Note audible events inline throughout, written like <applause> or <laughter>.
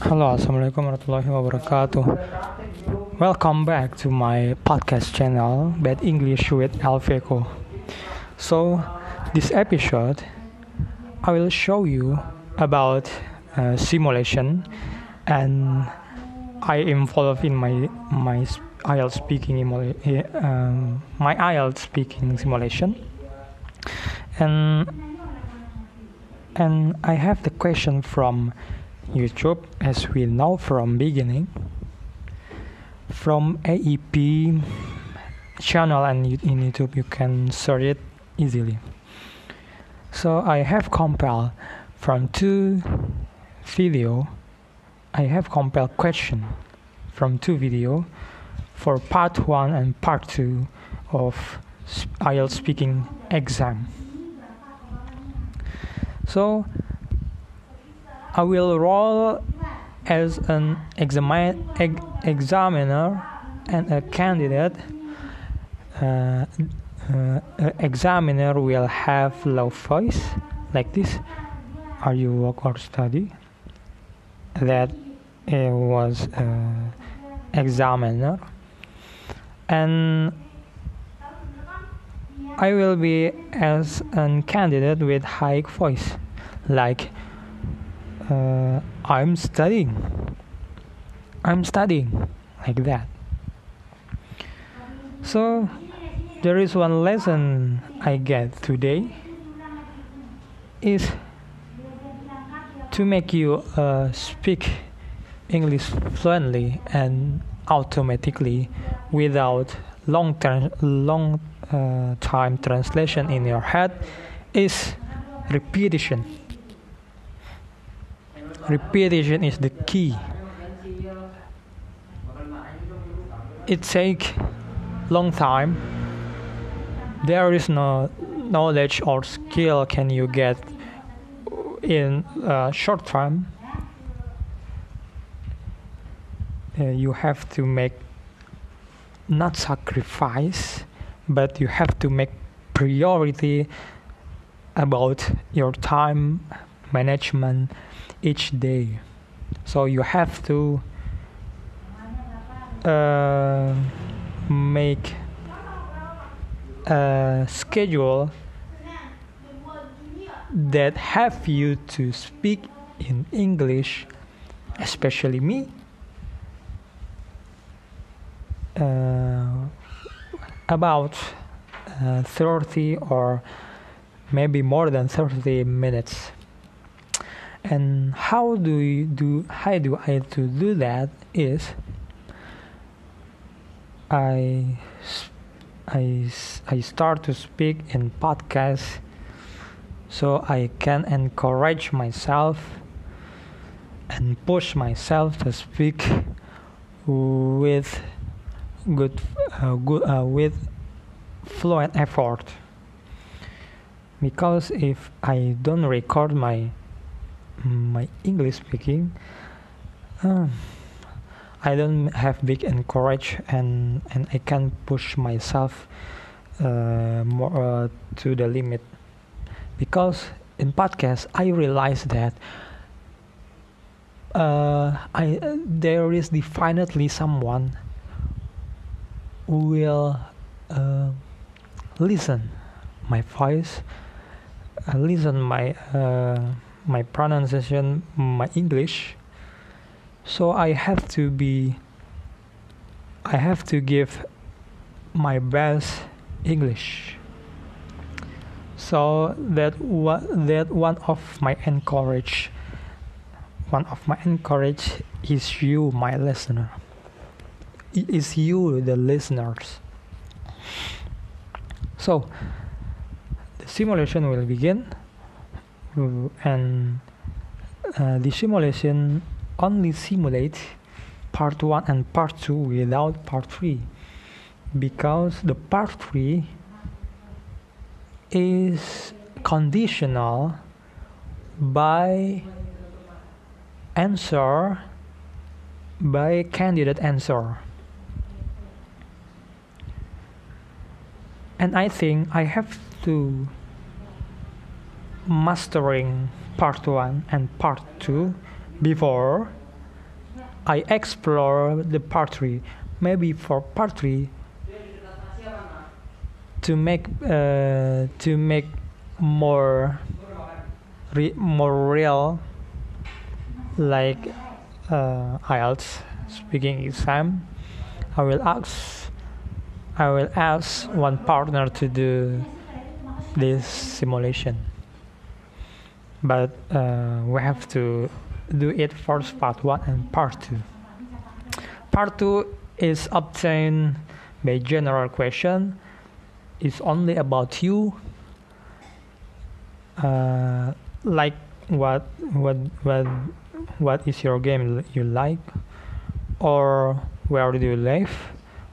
Halo, assalamualaikum warahmatullahi wabarakatuh. Welcome back to my podcast channel, Bad English with Alveco. So, this episode, I will show you about uh, simulation, and I involved in my my IELTS speaking um, my IELTS speaking simulation, and and I have the question from YouTube as we know from beginning from AEP channel and in YouTube you can search it easily. So I have compiled from two video I have compiled question from two video for part 1 and part 2 of IELTS speaking exam. So I will roll as an exami- eg- examiner and a candidate. Uh, uh, examiner will have low voice like this. Are you work or study? That uh, was examiner, and I will be as a candidate with high voice, like uh, I'm studying. I'm studying like that. So there is one lesson I get today is to make you uh, speak English fluently and automatically without long term long uh, time translation in your head is repetition repetition is the key. It take long time. There is no knowledge or skill can you get in a short time. Uh, you have to make not sacrifice but you have to make priority about your time management each day. So you have to uh, make a schedule that have you to speak in english especially me. Uh, about uh, 30 or maybe more than 30 minutes and how do you do how do I to do that is I I I start to speak in podcasts so I can encourage myself and push myself to speak with good uh, good uh, with fluent effort. Because if I don't record my my English speaking, um, I don't have big encourage and and I can push myself uh, more uh, to the limit. Because in podcast I realize that uh, I there is definitely someone who will uh, listen my voice, uh, listen my uh, my pronunciation, my English. So I have to be, I have to give my best English. So that what that one of my encourage, one of my encourage is you, my listener. It is you, the listeners. So the simulation will begin and uh, the simulation only simulate part 1 and part 2 without part 3 because the part 3 is conditional by answer by candidate answer. And i think i have to mastering part 1 and part 2 before I explore the part three. Maybe for part three, to make uh, to make more re- more real, like uh, IELTS speaking exam, I will ask I will ask one partner to do this simulation. But uh, we have to do it first part one and part two. Part two is obtained by general question. It's only about you. Uh, like what what what what is your game you like or where do you live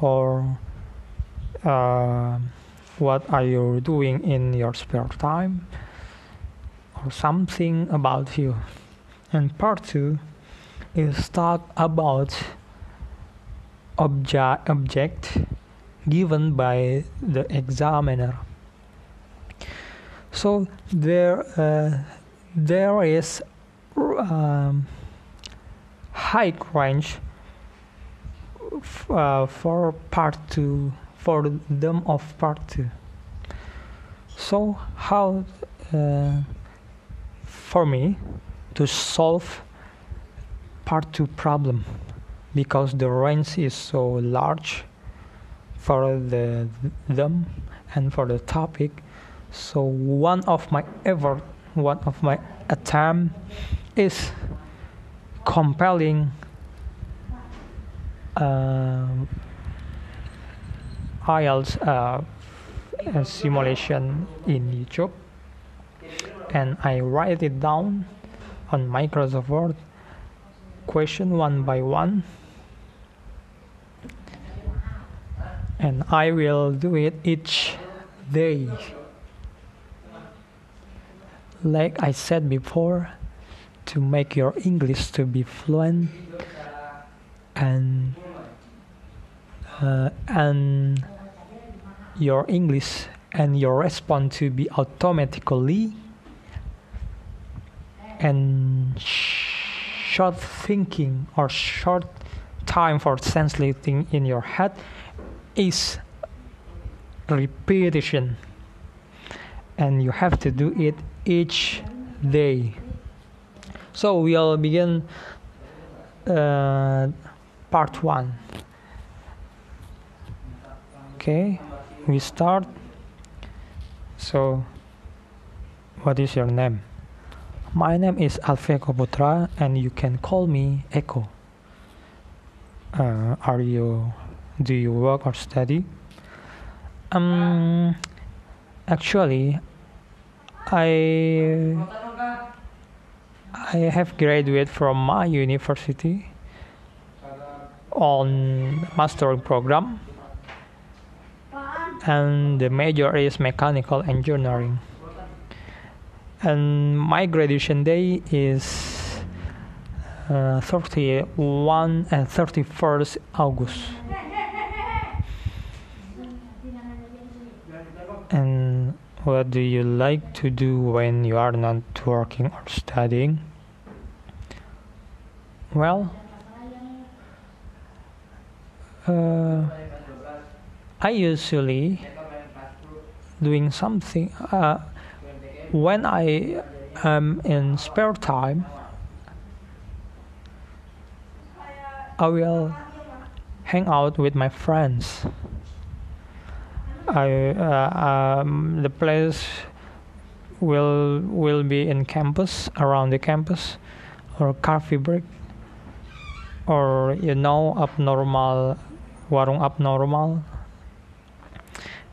or uh, what are you doing in your spare time or something about you. And part two is talk about object object given by the examiner. So there uh, there is um, high range f- uh, for part two for them of part two. So how uh, for me to solve part two problem because the range is so large for the them and for the topic. So one of my effort one of my attempt is compelling uh, IELTS uh, simulation in YouTube and I write it down on Microsoft Word question one by one. And I will do it each day. Like I said before to make your English to be fluent and uh, and your English and your response to be automatically and short thinking or short time for translating in your head is repetition. And you have to do it each day. So we'll begin uh, part one. Okay we start. So what is your name my name is Alfeko Putra and you can call me Echo. Uh, are you do you work or study? Um actually I I have graduated from my university on mastering program and the major is mechanical engineering and my graduation day is uh, 31 and 31st August. And what do you like to do when you are not working or studying? Well uh, I usually doing something uh, when I am in spare time I will hang out with my friends. I uh, um, the place will will be in campus around the campus or coffee break or you know abnormal warung abnormal.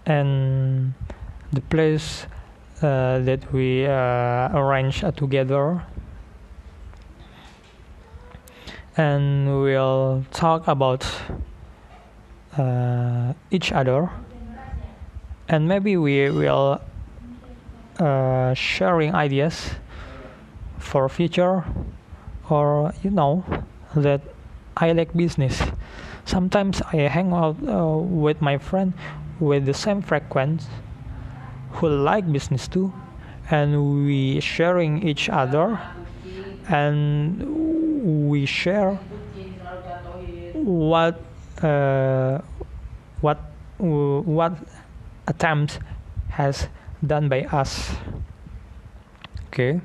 And the place that we uh, arrange together. And we'll talk about uh, each other. And maybe we will uh, sharing ideas for future. Or you know that I like business. Sometimes I hang out uh, with my friend with the same frequency who like business too and we sharing each other and we share what uh, what what attempts has done by us. Okay.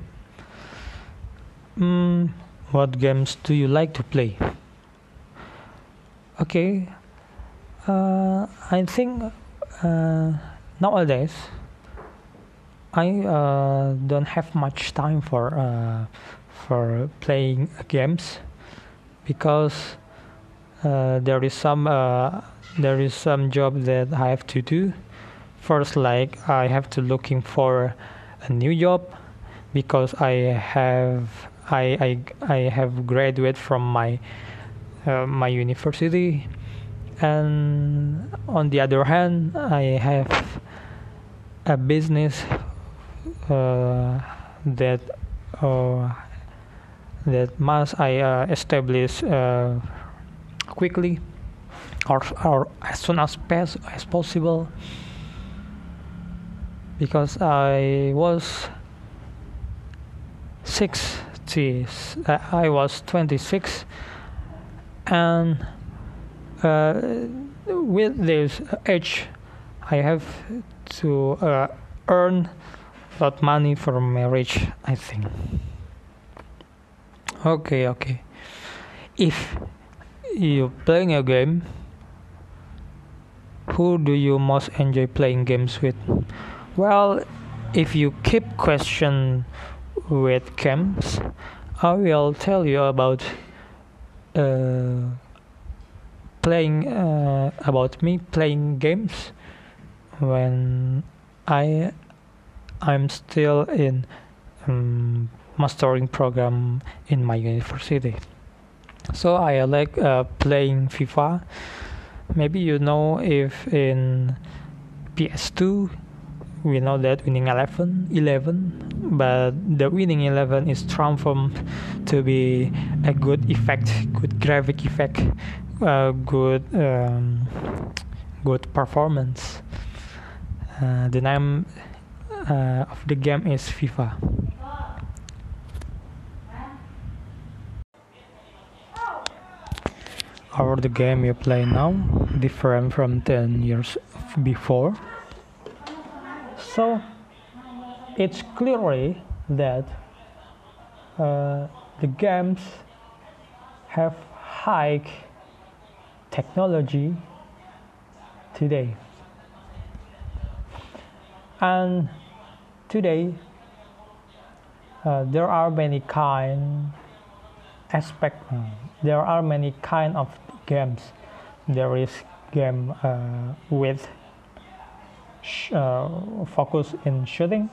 Mm, what games do you like to play? Okay. Uh, i think uh, nowadays i uh, don't have much time for uh, for playing games because uh, there is some uh, there is some job that I have to do. First, like I have to looking for a new job because I have I I, I have graduated from my uh, my university, and on the other hand, I have a business that uh, that must I uh, establish uh, quickly or, or as soon as, as possible. Because I was 60 uh, I was 26 and uh, with this age I have to uh, earn that money for marriage I think. Okay okay. If you playing a game who do you most enjoy playing games with? Well if you keep question with games i will tell you about uh, playing uh, about me playing games when i i'm still in um, mastering program in my university. So I like uh, playing FIFA. Maybe you know if in PS2 we know that winning 11 11 but the winning 11 is transformed to be a good effect good graphic effect uh, good um, good performance uh, name uh, of the game is FIFA Are the game you play now different from 10 years before? So it's clearly that uh, the games have high technology today. And today uh, there are many kind aspect there are many kind of games. There is game uh, with uh, focus in shooting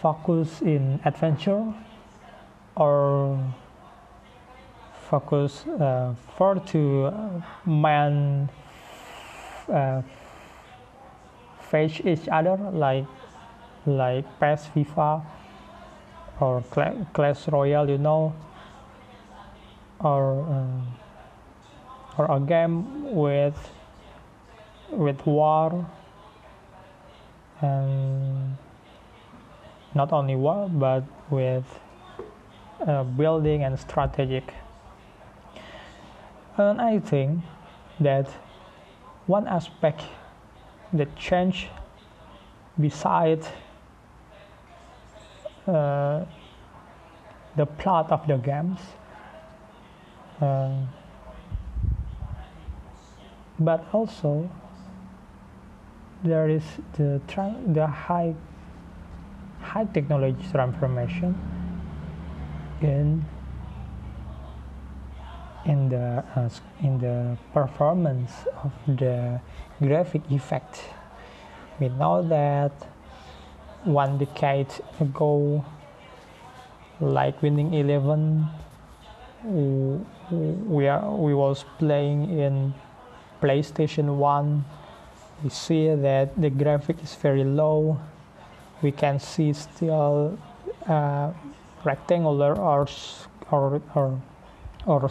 focus in adventure or focus uh, for to man uh, face each other like like PES FIFA or Clash Royale you know or uh, or a game with with war and not only war but with uh, building and strategic. And i think that one aspect that changed beside uh, the plot of the games um, but also there is the the high high technology transformation in in the uh, in the performance of the graphic effect. We know that one decade ago, like winning eleven we are we was playing in PlayStation 1 we see that the graphic is very low. We can see still uh, rectangular or or or, or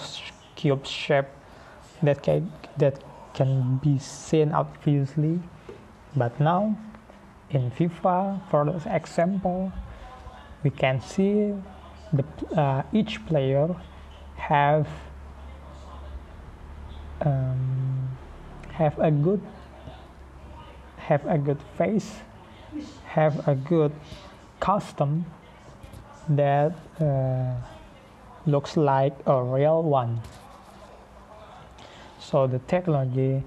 cube shape that can that can be seen obviously. But now in FIFA for example we can see the uh, each player have um, have a good have a good face have a good custom that uh, looks like a real one. So the technology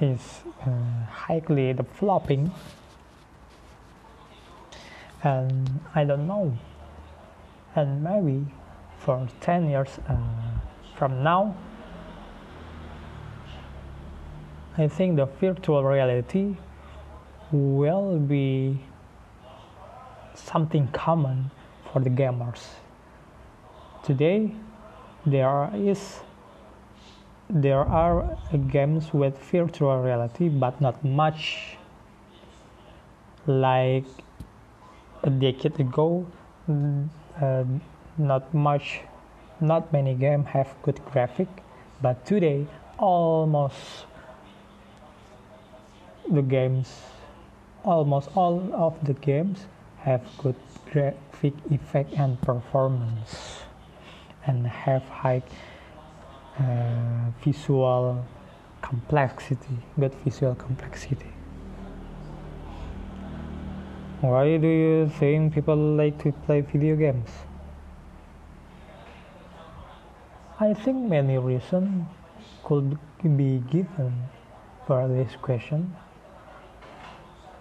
is uh, highly developing and I don't know and maybe for 10 years uh, from now I think the virtual reality will be something common for the gamers. Today, there is there are games with virtual reality, but not much. Like a decade ago, uh, not much, not many games have good graphic, but today almost the games almost all of the games have good graphic effect and performance and have high uh, visual complexity good visual complexity why do you think people like to play video games? I think many reasons could be given for this question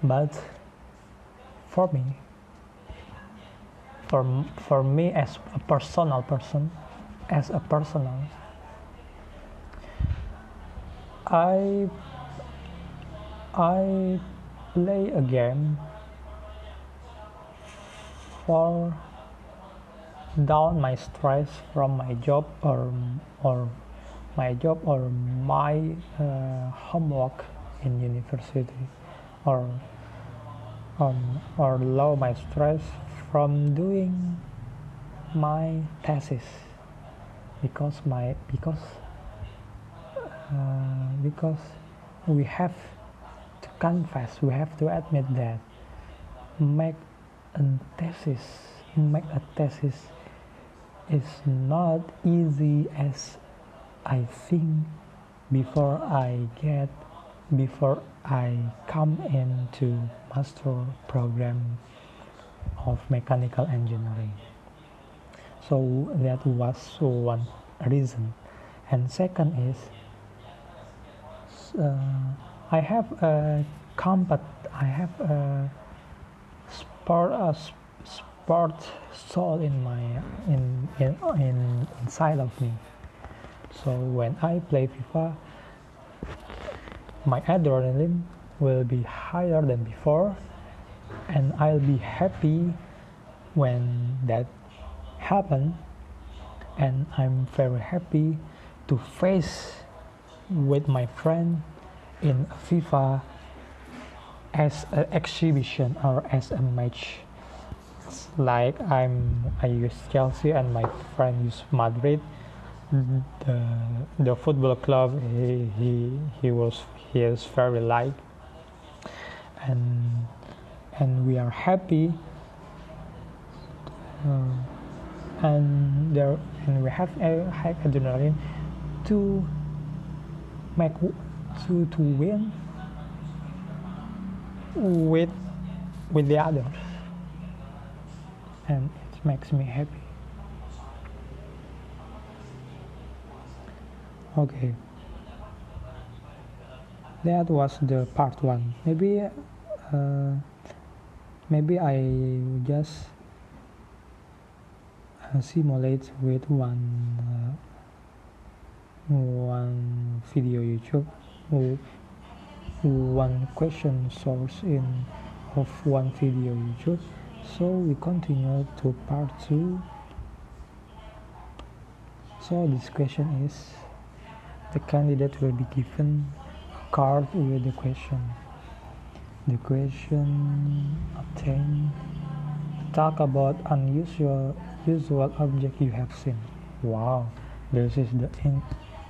but for me for for me as a personal person as a personal i i play a game for down my stress from my job or or my job or my uh, homework in university or um, or lower my stress from doing my thesis because my because uh, because we have to confess we have to admit that make a thesis make a thesis is not easy as I think before I get before I come into master program of mechanical engineering. So that was so one reason. And second is uh, I have a combat I have a sport a sport soul in my in, in in inside of me. So when I play FIFA my adrenaline will be higher than before and I'll be happy when that happen and I'm very happy to face with my friend in FIFA as an exhibition or as a match. Like I'm I use Chelsea and my friend use Madrid. The the football club he he, he was he is very like, and and we are happy. Uh, and there and we have a high adrenaline to make to to win with with the others and it makes me happy. Okay. That was the part one. Maybe uh, maybe I just uh, simulate with one uh, one video YouTube one question source in of one video YouTube so we continue to part two so this question is the candidate will be given a card with the question. The question obtained talk about unusual usual object you have seen. Wow, this is the in,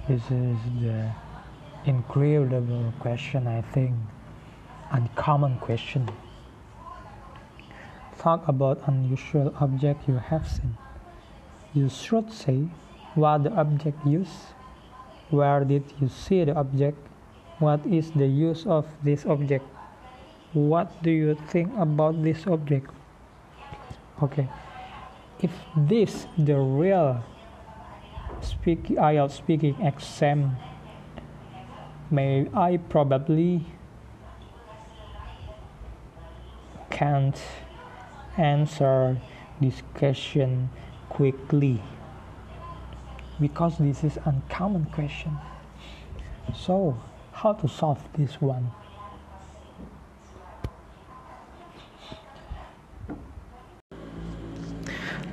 this is the incredible question I think. Uncommon question. Talk about unusual object you have seen. You should say what the object used where did you see the object what is the use of this object what do you think about this object okay if this the real speak IELTS speaking exam may I probably can't answer this question quickly because this is uncommon question. So how to solve this one?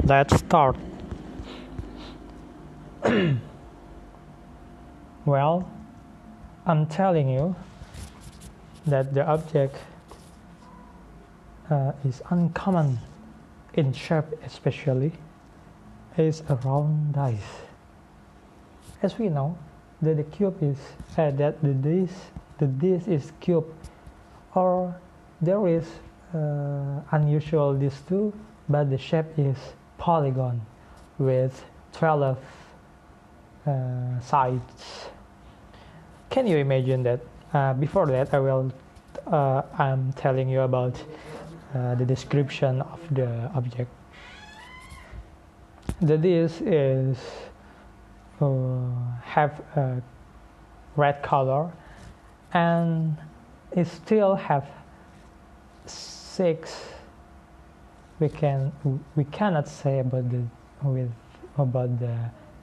Let's start. <clears throat> Well i'm telling you that the object uh, is uncommon in shape especially is a round dice. As we know that the cube is uh, that the disk the disk is cube or there is uh, unusual disk too but the shape is polygon with 12 uh, sides can you imagine that? Uh, before that i will uh, i'm telling you about uh, the description of the object. The disk is uh, have a red color and it still have six we can we cannot say about the with about the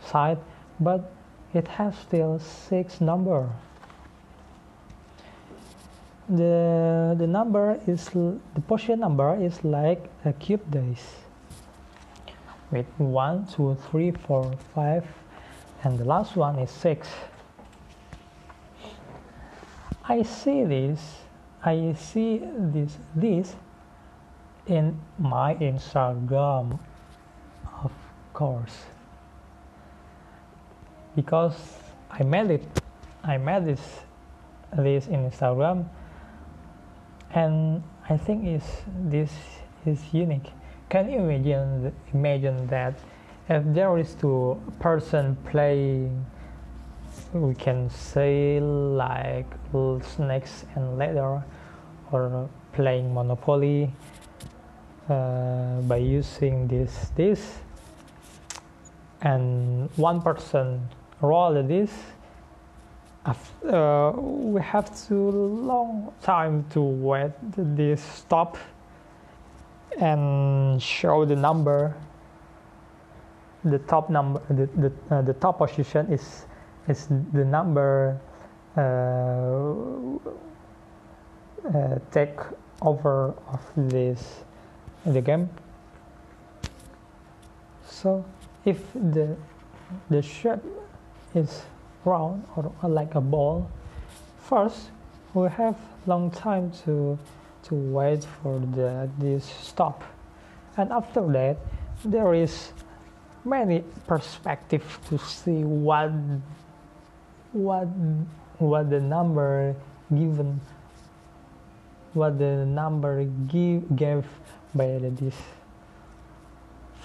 side but it has still six number. The the number is the position number is like a cube dice with one two three four five and the last one is 6 I see this I see this this in my Instagram of course because I made it. I made this this in Instagram and I think is this is unique. Can you imagine imagine that if there is two person playing we can say like snakes and ladder or playing monopoly uh, by using this this and one person roll this. Uh, we have too long time to wait this stop and show the number. The top number the the, uh, the top position is is the number uh, uh, take over of this the game. So if the the shape is round or like a ball. First we have long time to to wait for the this stop. And after that there is many perspectives to see what what what the number given what the number give gave by this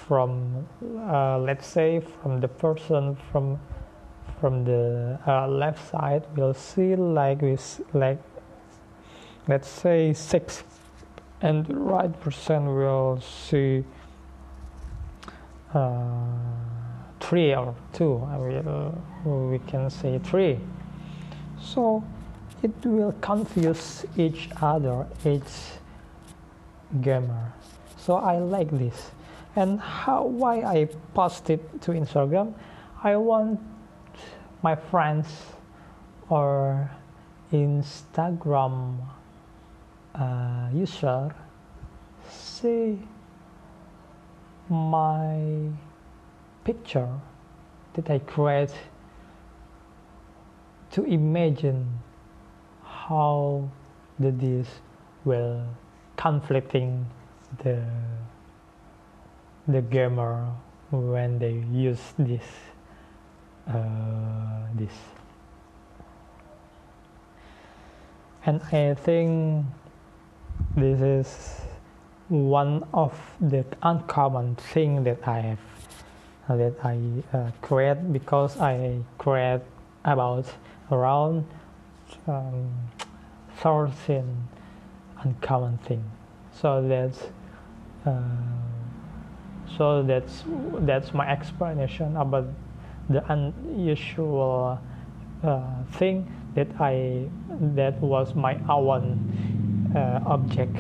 from uh, let's say from the person from from the uh, left side we'll see like this like let's say six and the right person will see uh, three or two I will, we can say three. So it will confuse each other each gamer. So I like this. And how why I post it to Instagram? I want my friends or Instagram uh, user see my picture that I create to imagine how the disk will conflicting the the gamer when they use this this. And I think this is one of the uncommon thing that I have that I uh, create because I create about around um, 13 uncommon thing. So that's uh, so that's that's my explanation about the unusual uh, thing that I that was my own uh, object.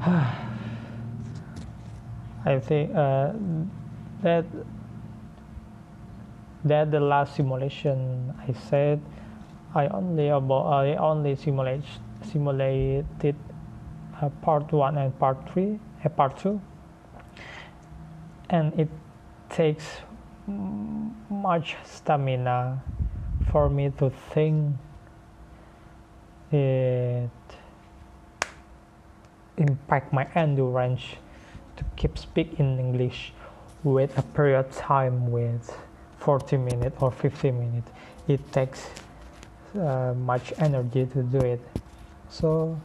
<sighs> I think uh, that that the last simulation I said I only about I only simulate simulated uh, part one and part three uh, part two. And it takes much stamina for me to think it impact my endurance to keep speaking in English with a period time with 40 minutes or 50 minutes. It takes uh, much energy to do it. So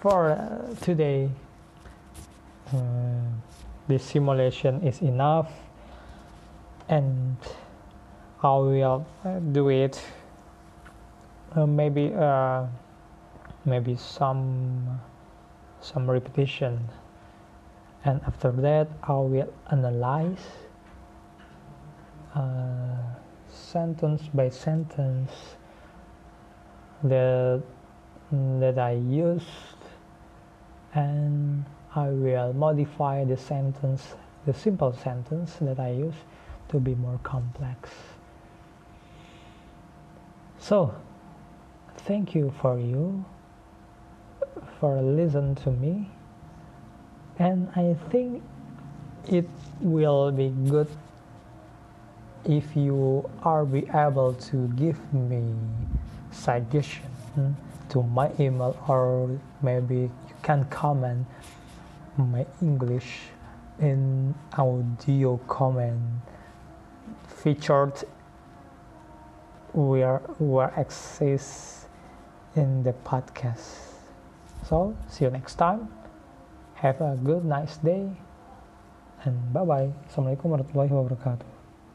for uh, today uh, this simulation is enough and I will uh, do it. Uh, maybe uh, maybe some some repetition. And after that I will analyze uh, sentence by sentence that that I used. And I will modify the sentence the simple sentence that I use to be more complex. So thank you for you for listen to me. And I think it will be good if you are be able to give me suggestion hmm, to my email or maybe you can comment my English in audio comment featured where where access in the podcast so, see you next time. Have a good, nice day. And bye bye. Assalamualaikum warahmatullahi wabarakatuh.